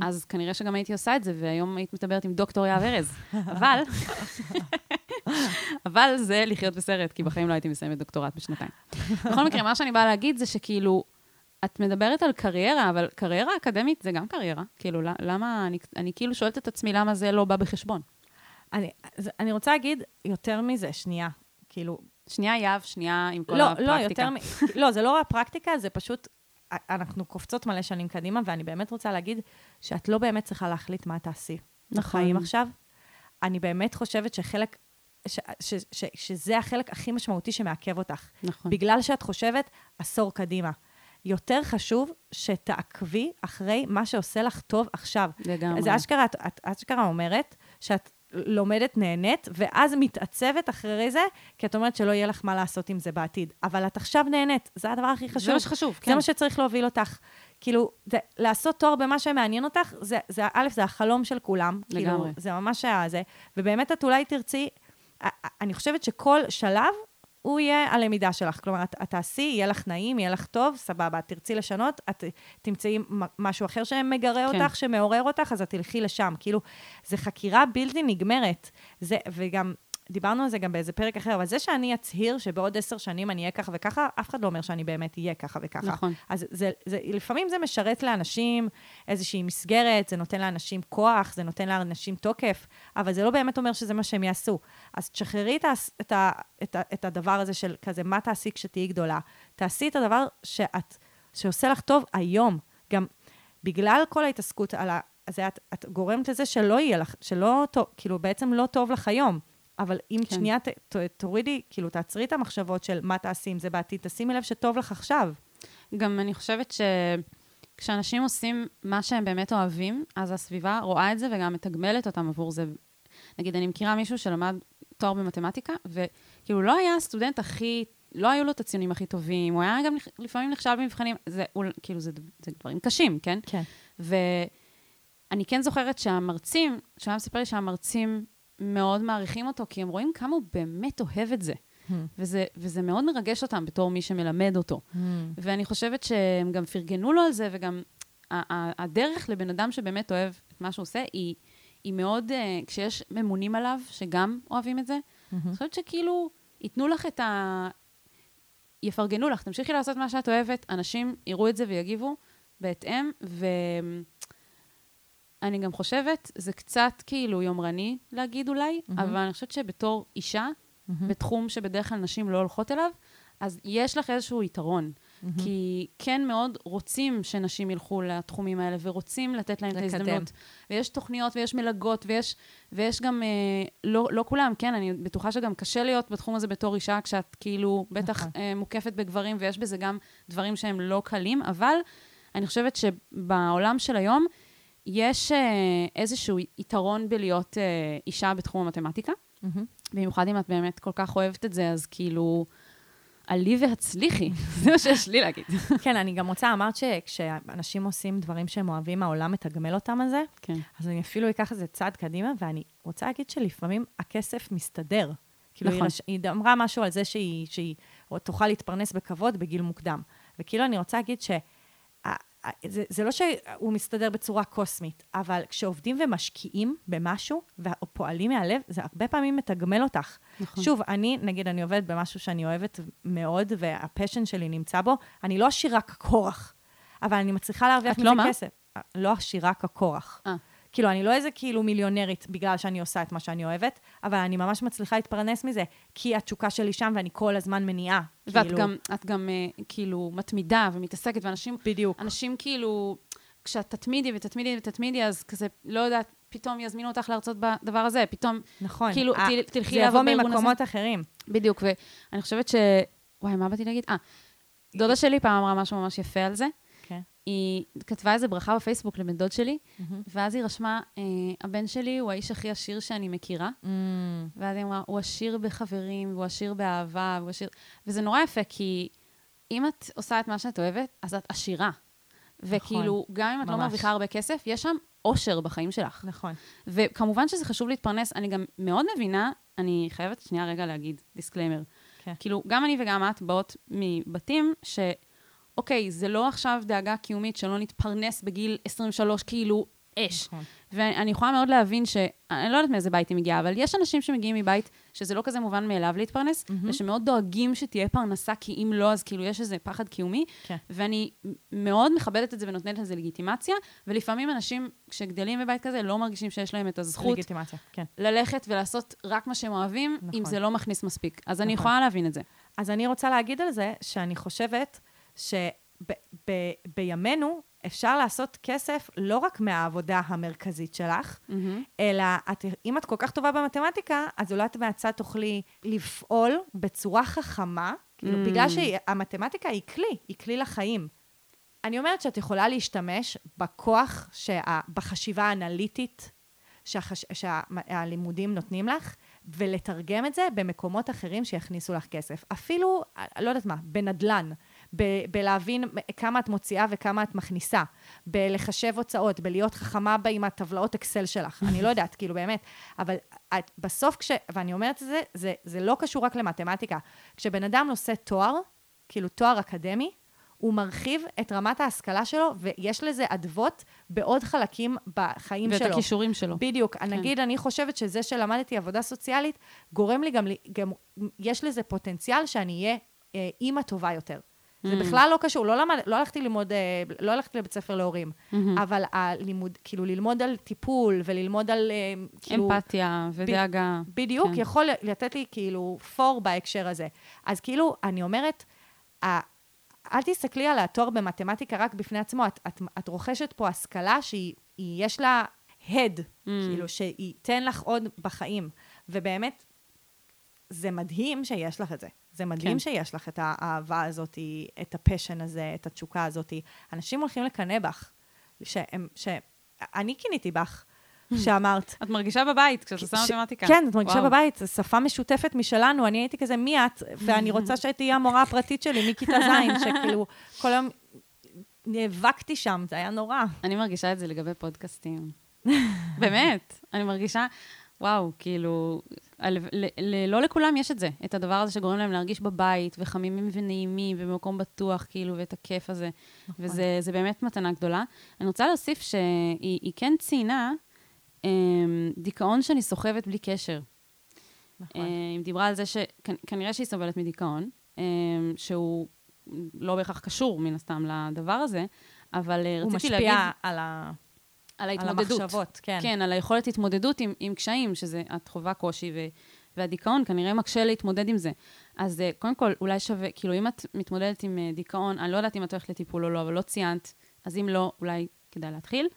אז כנראה שגם הייתי עושה את זה, והיום היית מדברת עם דוקטור יהב ארז. אבל, אבל זה לחיות בסרט, כי בחיים לא הייתי מסיימת דוקטורט בשנתיים. בכל מקרה, מה שאני באה להגיד זה שכאילו, את מדברת על קריירה, אבל קריירה אקדמית זה גם קריירה. כאילו, למה, אני, אני כאילו שואלת את עצמי למה זה לא בא בחשבון. אני, אני רוצה להגיד יותר מזה, שנייה. כאילו, שנייה יהב, שנייה עם כל לא, הפרקטיקה. לא, יותר מ... לא, זה לא הפרקטיקה, זה פשוט, אנחנו קופצות מלא שנים קדימה, ואני באמת רוצה להגיד שאת לא באמת צריכה להחליט מה תעשי נכון. בחיים עכשיו. אני באמת חושבת שחלק, ש, ש, ש, ש, שזה החלק הכי משמעותי שמעכב אותך. נכון. בגלל שאת חושבת עשור קדימה. יותר חשוב שתעקבי אחרי מה שעושה לך טוב עכשיו. לגמרי. זה אשכרה, את, את אשכרה אומרת שאת לומדת, נהנית, ואז מתעצבת אחרי זה, כי את אומרת שלא יהיה לך מה לעשות עם זה בעתיד. אבל את עכשיו נהנית, זה הדבר הכי חשוב. זה מה שחשוב, זה כן. מה שצריך להוביל אותך. כאילו, זה, לעשות תואר במה שמעניין אותך, זה, זה, א', זה החלום של כולם. לגמרי. כאילו, זה ממש הזה. ובאמת את אולי תרצי, אני חושבת שכל שלב הוא יהיה הלמידה שלך. כלומר, את, את תעשי, יהיה לך נעים, יהיה לך טוב, סבבה. את תרצי לשנות, את תמצאי משהו אחר שמגרה כן. אותך, שמעורר אותך, אז את תלכי לשם. כאילו, זה חקירה בלתי נגמרת. זה, וגם, דיברנו על זה גם באיזה פרק אחר, אבל זה שאני אצהיר שבעוד עשר שנים אני אהיה ככה וככה, אף אחד לא אומר שאני באמת אהיה ככה וככה. נכון. אז זה, זה, לפעמים זה משרת לאנשים איזושהי מסגרת, זה נותן לאנשים כוח, זה נותן לאנשים תוקף, אבל זה לא באמת אומר שזה מה שהם יעשו. אז תשחררי את, את, את, את הדבר הזה של כזה, מה תעשי כשתהיי גדולה? תעשי את הדבר שאת, שעושה לך טוב היום. גם בגלל כל ההתעסקות על ה... אז את, את גורמת לזה שלא יהיה לך, שלא טוב, כאילו בעצם לא טוב לך היום. אבל אם כן. שנייה ת, ת, תורידי, כאילו תעצרי את המחשבות של מה תעשי עם זה בעתיד, תשימי לב שטוב לך עכשיו. גם אני חושבת שכשאנשים עושים מה שהם באמת אוהבים, אז הסביבה רואה את זה וגם מתגמלת אותם עבור זה. נגיד, אני מכירה מישהו שלמד תואר במתמטיקה, וכאילו לא היה הסטודנט הכי, לא היו לו את הציונים הכי טובים, הוא היה גם לפעמים נכשל במבחנים, זה הוא- כאילו, זה, זה דברים קשים, כן? כן. ואני כן זוכרת שהמרצים, שהוא היה מספר לי שהמרצים מאוד מעריכים אותו, כי הם רואים כמה הוא באמת אוהב את זה. וזה, וזה מאוד מרגש אותם בתור מי שמלמד אותו. Hmm. ואני חושבת שהם גם פרגנו לו על זה, וגם הדרך לבן אדם שבאמת אוהב את מה שהוא עושה, היא, היא מאוד, uh, כשיש ממונים עליו, שגם אוהבים את זה, אני חושבת שכאילו, ייתנו לך את ה... יפרגנו לך, תמשיכי לעשות מה שאת אוהבת, אנשים יראו את זה ויגיבו בהתאם, ואני גם חושבת, זה קצת כאילו יומרני להגיד אולי, אבל אני חושבת שבתור אישה, בתחום שבדרך כלל נשים לא הולכות אליו, אז יש לך איזשהו יתרון. כי כן מאוד רוצים שנשים ילכו לתחומים האלה, ורוצים לתת להם את לקדם. ההזדמנות. ויש תוכניות, ויש מלגות, ויש, ויש גם, אה, לא, לא כולם, כן, אני בטוחה שגם קשה להיות בתחום הזה בתור אישה, כשאת כאילו בטח נכון. אה, מוקפת בגברים, ויש בזה גם דברים שהם לא קלים, אבל אני חושבת שבעולם של היום, יש אה, איזשהו יתרון בלהיות אה, אישה בתחום המתמטיקה. במיוחד אם את באמת כל כך אוהבת את זה, אז כאילו, עלי והצליחי, זה מה שיש לי להגיד. כן, אני גם רוצה, אמרת שכשאנשים עושים דברים שהם אוהבים, העולם מתגמל אותם על זה, כן. אז אני אפילו אקח את זה צעד קדימה, ואני רוצה להגיד שלפעמים הכסף מסתדר. כאילו, נכון. היא, היא אמרה משהו על זה שהיא, שהיא תוכל להתפרנס בכבוד בגיל מוקדם. וכאילו, אני רוצה להגיד ש... זה, זה לא שהוא מסתדר בצורה קוסמית, אבל כשעובדים ומשקיעים במשהו ופועלים מהלב, זה הרבה פעמים מתגמל אותך. נכון. שוב, אני, נגיד, אני עובדת במשהו שאני אוהבת מאוד, והפשן שלי נמצא בו, אני לא עשירה כקורח, אבל אני מצליחה להרוויח את מזה לא מה? כסף. לא עשירה כקורח. אה. כאילו, אני לא איזה כאילו מיליונרית בגלל שאני עושה את מה שאני אוהבת, אבל אני ממש מצליחה להתפרנס מזה, כי התשוקה שלי שם ואני כל הזמן מניעה. ואת כאילו, גם, את גם אה, כאילו מתמידה ומתעסקת, ואנשים, בדיוק. אנשים כאילו, כשאת תתמידי ותתמידי ותתמידי, אז כזה, לא יודעת, פתאום יזמינו אותך להרצות בדבר הזה, פתאום, נכון. כאילו, אה, תל- תלכי זה יבוא לעבוד בארגון הזה. ממקומות אחרים. בדיוק, ואני חושבת ש... וואי, מה באתי להגיד? אה, דודה שלי פעם אמרה משהו ממש יפה על זה. היא כתבה איזה ברכה בפייסבוק לבן דוד שלי, ואז היא רשמה, אה, הבן שלי הוא האיש הכי עשיר שאני מכירה. Mm, ואז היא אמרה, הוא עשיר בחברים, והוא עשיר באהבה, והוא עשיר... וזה נורא יפה, כי אם את עושה את מה שאת אוהבת, אז את עשירה. וכאילו, גם אם את לא ממש. מרוויחה הרבה כסף, יש שם אושר בחיים שלך. נכון. וכמובן שזה חשוב להתפרנס. אני גם מאוד מבינה, אני חייבת שנייה רגע להגיד, disclaimer. כן. כאילו, גם אני וגם את באות מבתים ש... אוקיי, זה לא עכשיו דאגה קיומית שלא נתפרנס בגיל 23, כאילו, אש. נכון. ואני יכולה מאוד להבין ש... אני לא יודעת מאיזה בית היא מגיעה, אבל יש אנשים שמגיעים מבית שזה לא כזה מובן מאליו להתפרנס, ושמאוד דואגים שתהיה פרנסה, כי אם לא, אז כאילו יש איזה פחד קיומי. כן. ואני מאוד מכבדת את זה ונותנת לזה לגיטימציה, ולפעמים אנשים, כשגדלים בבית כזה, לא מרגישים שיש להם את הזכות לגיטימציה, כן. ללכת ולעשות רק מה שהם אוהבים, נכון. אם זה לא מכניס מספיק. אז אני נכון. יכולה להבין את זה. אז אני רוצה להגיד על זה שאני חושבת שבימינו אפשר לעשות כסף לא רק מהעבודה המרכזית שלך, אלא את, אם את כל כך טובה במתמטיקה, אז אולי את מהצד תוכלי לפעול בצורה חכמה, כאילו, Mm. בגלל שהמתמטיקה היא כלי, היא כלי לחיים. אני אומרת שאת יכולה להשתמש בכוח, שה, בחשיבה האנליטית שהחש, שהלימודים נותנים לך, ולתרגם את זה במקומות אחרים שיכניסו לך כסף. אפילו, לא יודעת מה, בנדלן, ב- בלהבין כמה את מוציאה וכמה את מכניסה, בלחשב הוצאות, בלהיות חכמה בה עם הטבלאות אקסל שלך. אני לא יודעת, כאילו, באמת. אבל את, בסוף, כש... ואני אומרת את זה, זה, זה לא קשור רק למתמטיקה. כשבן אדם עושה תואר, כאילו תואר אקדמי, הוא מרחיב את רמת ההשכלה שלו, ויש לזה אדוות בעוד חלקים בחיים ואת שלו. הכישורים שלו. בדיוק. כן. נגיד, אני חושבת שזה שלמדתי עבודה סוציאלית, גורם לי גם, גם יש לזה פוטנציאל שאני אהיה אה, אימא טובה יותר. זה Mm. בכלל לא קשור, לא, למד, לא הלכתי ללמוד, אה, לא הלכתי לבית ספר להורים, אבל הלימוד, כאילו ללמוד על טיפול וללמוד על, אה, כאילו... אמפתיה ודאגה. בדיוק, כן. יכול לתת לי כאילו פור בהקשר הזה. אז כאילו, אני אומרת, אל תסתכלי על התואר במתמטיקה רק בפני עצמו, את, את, את רוכשת פה השכלה שהיא, היא- יש לה הד, mm. כאילו, שייתן לך עוד בחיים. ובאמת, זה מדהים שיש לך את זה. זה מדהים כן. שיש לך את האהבה הזאת, את הפשן הזה, את התשוקה הזאת. אנשים הולכים לקנא בך. שהם, ש... אני קינאתי בך, שאמרת, את מרגישה בבית כשאת עושה מתמטיקה. כן, את מרגישה וואו. בבית, זו שפה משותפת משלנו. אני הייתי כזה, מי את? ואני רוצה שתהיי המורה הפרטית שלי מכיתה ז', שכאילו, כל היום נאבקתי שם, זה היה נורא. אני מרגישה את זה לגבי פודקאסטים. באמת, אני מרגישה, וואו, כאילו, על- ל- ל- לא לכולם יש את זה, את הדבר הזה שגורם להם להרגיש בבית, וחמימים ונעימים, ובמקום בטוח, כאילו, ואת הכיף הזה. נכון. וזה זה באמת מתנה גדולה. אני רוצה להוסיף שהיא היא כן ציינה אמ, דיכאון שאני סוחבת בלי קשר. נכון. אה, היא דיברה על זה שכנראה שהיא סובלת מדיכאון, אמ, שהוא לא בהכרח קשור, מן הסתם, לדבר הזה, אבל אה, הוא רציתי להגיד משפיע על ה- על על ההתמודדות. המחשבות, כן. כן, על היכולת התמודדות עם, עם קשיים, שזה, את חווה קושי, ו, והדיכאון כנראה מקשה להתמודד עם זה. אז אה, קודם כל, אולי שווה, כאילו, אם את מתמודדת עם אה, דיכאון, אני לא יודעת אם את הולכת לטיפול או לא, אבל לא ציינת, אז אם לא, אולי כדאי להתחיל.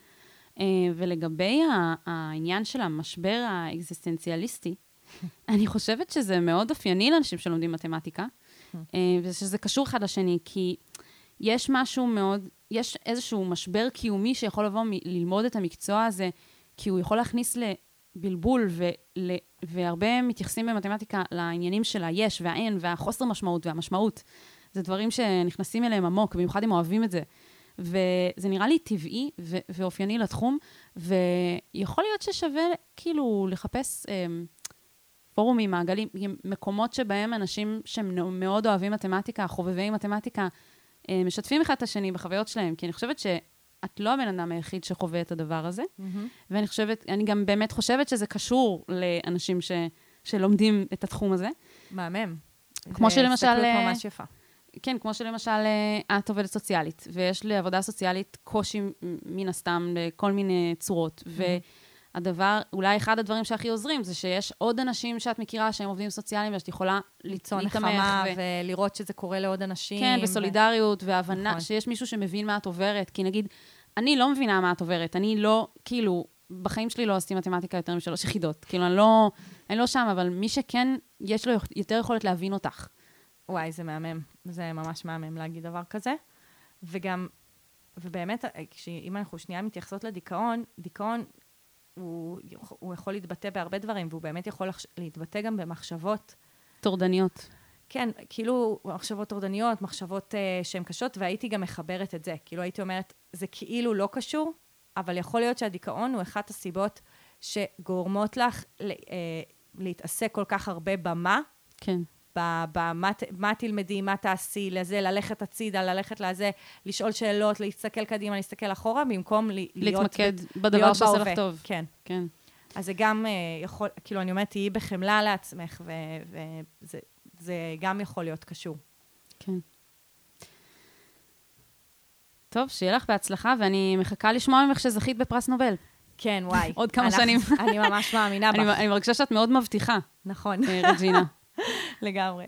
אה, ולגבי ה- העניין של המשבר האקזיסטנציאליסטי, אני חושבת שזה מאוד אופייני לאנשים שלומדים מתמטיקה, אה, ושזה קשור אחד לשני, כי יש משהו מאוד, יש איזשהו משבר קיומי שיכול לבוא מללמוד את המקצוע הזה, כי הוא יכול להכניס לבלבול, ול, והרבה מתייחסים במתמטיקה לעניינים של היש והאין והחוסר משמעות והמשמעות. זה דברים שנכנסים אליהם עמוק, במיוחד אם אוהבים את זה. וזה נראה לי טבעי ו- ואופייני לתחום, ויכול להיות ששווה כאילו לחפש אה, פורומים, מעגלים, מקומות שבהם אנשים שהם מאוד אוהבים מתמטיקה, חובבי מתמטיקה, משתפים אחד את השני בחוויות שלהם, כי אני חושבת שאת לא הבן אדם היחיד שחווה את הדבר הזה, מהמם. ואני חושבת, אני גם באמת חושבת שזה קשור לאנשים ש, שלומדים את התחום הזה. מהמם. כמו זה שלמשל, הסתכלות אה, ממש יפה. כן, כמו שלמשל אה, את עובדת סוציאלית, ויש לעבודה סוציאלית קושי מן הסתם בכל מיני צורות. והדבר, אולי אחד הדברים שהכי עוזרים, זה שיש עוד אנשים שאת מכירה שהם עובדים סוציאליים, ושאת יכולה ליצור נחמה ו- ולראות שזה קורה לעוד אנשים. כן, ו- וסולידריות, והבנה נכון. שיש מישהו שמבין מה את עוברת. כי נגיד, אני לא מבינה מה את עוברת, אני לא, כאילו, בחיים שלי לא עשיתי מתמטיקה יותר משלוש יחידות. כאילו, אני לא, אני לא שם, אבל מי שכן, יש לו יותר יכולת להבין אותך. וואי, זה מהמם. זה ממש מהמם להגיד דבר כזה. וגם, ובאמת, כש- אם אנחנו שנייה מתייחסות לדיכאון, דיכאון, הוא, הוא יכול להתבטא בהרבה דברים, והוא באמת יכול לחש- להתבטא גם במחשבות. טורדניות. כן, כאילו, מחשבות טורדניות, מחשבות uh, שהן קשות, והייתי גם מחברת את זה. כאילו, הייתי אומרת, זה כאילו לא קשור, אבל יכול להיות שהדיכאון הוא אחת הסיבות שגורמות לך ל, uh, להתעסק כל כך הרבה במה, כן. במה מה תלמדי, מה תעשי, לזה, ללכת הצידה, ללכת לזה, לשאול שאלות, להסתכל קדימה, להסתכל אחורה, במקום ל- להיות... להתמקד בדבר שעושה לך. טוב. כן. כן. אז זה גם אה, יכול, כאילו, אני אומרת, תהיי בחמלה לעצמך, וזה זה גם יכול להיות קשור. כן. טוב, שיהיה לך בהצלחה, ואני מחכה לשמוע ממך שזכית בפרס נובל. כן, וואי. עוד כמה אנחנו- שנים. אני ממש מאמינה אני, בך. אני מרגישה שאת מאוד מבטיחה, נכון, אה, רג'ינה. לגמרי.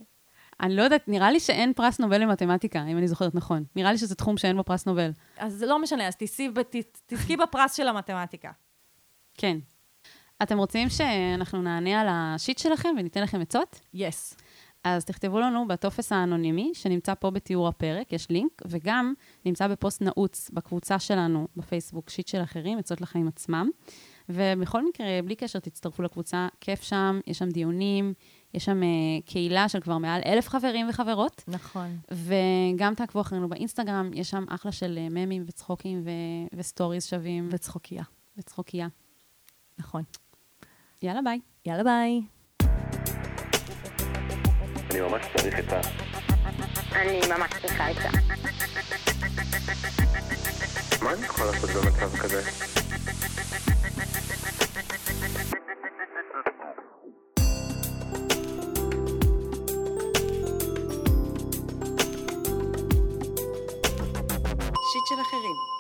אני לא יודעת, נראה לי שאין פרס נובל למתמטיקה, אם אני זוכרת נכון. נראה לי שזה תחום שאין בו פרס נובל. אז זה לא משנה, אז תזכי בפרס של המתמטיקה. כן. אתם רוצים שאנחנו נענה על השיט שלכם וניתן לכם עצות? יס. אז תכתבו לנו בטופס האנונימי, שנמצא פה בתיאור הפרק, יש לינק, וגם נמצא בפוסט נעוץ בקבוצה שלנו בפייסבוק, שיט של אחרים, עצות לחיים עצמם. ובכל מקרה, בלי קשר, תצטרפו לקבוצה, כיף שם, יש שם דיונים, יש שם uh, קהילה של כבר מעל אלף חברים וחברות, נכון. וגם תעקבו אחרינו באינסטגרם, יש שם אחלה של uh, ממים וצחוקים ו- וסטוריז שווים, וצחוקייה. וצחוקייה. נכון. יאללה, ביי. יאללה ביי. אני ממש צריך את ה... אני ממש צריכה עצה. מה אני יכול לעשות במצב כזה? של אחרים.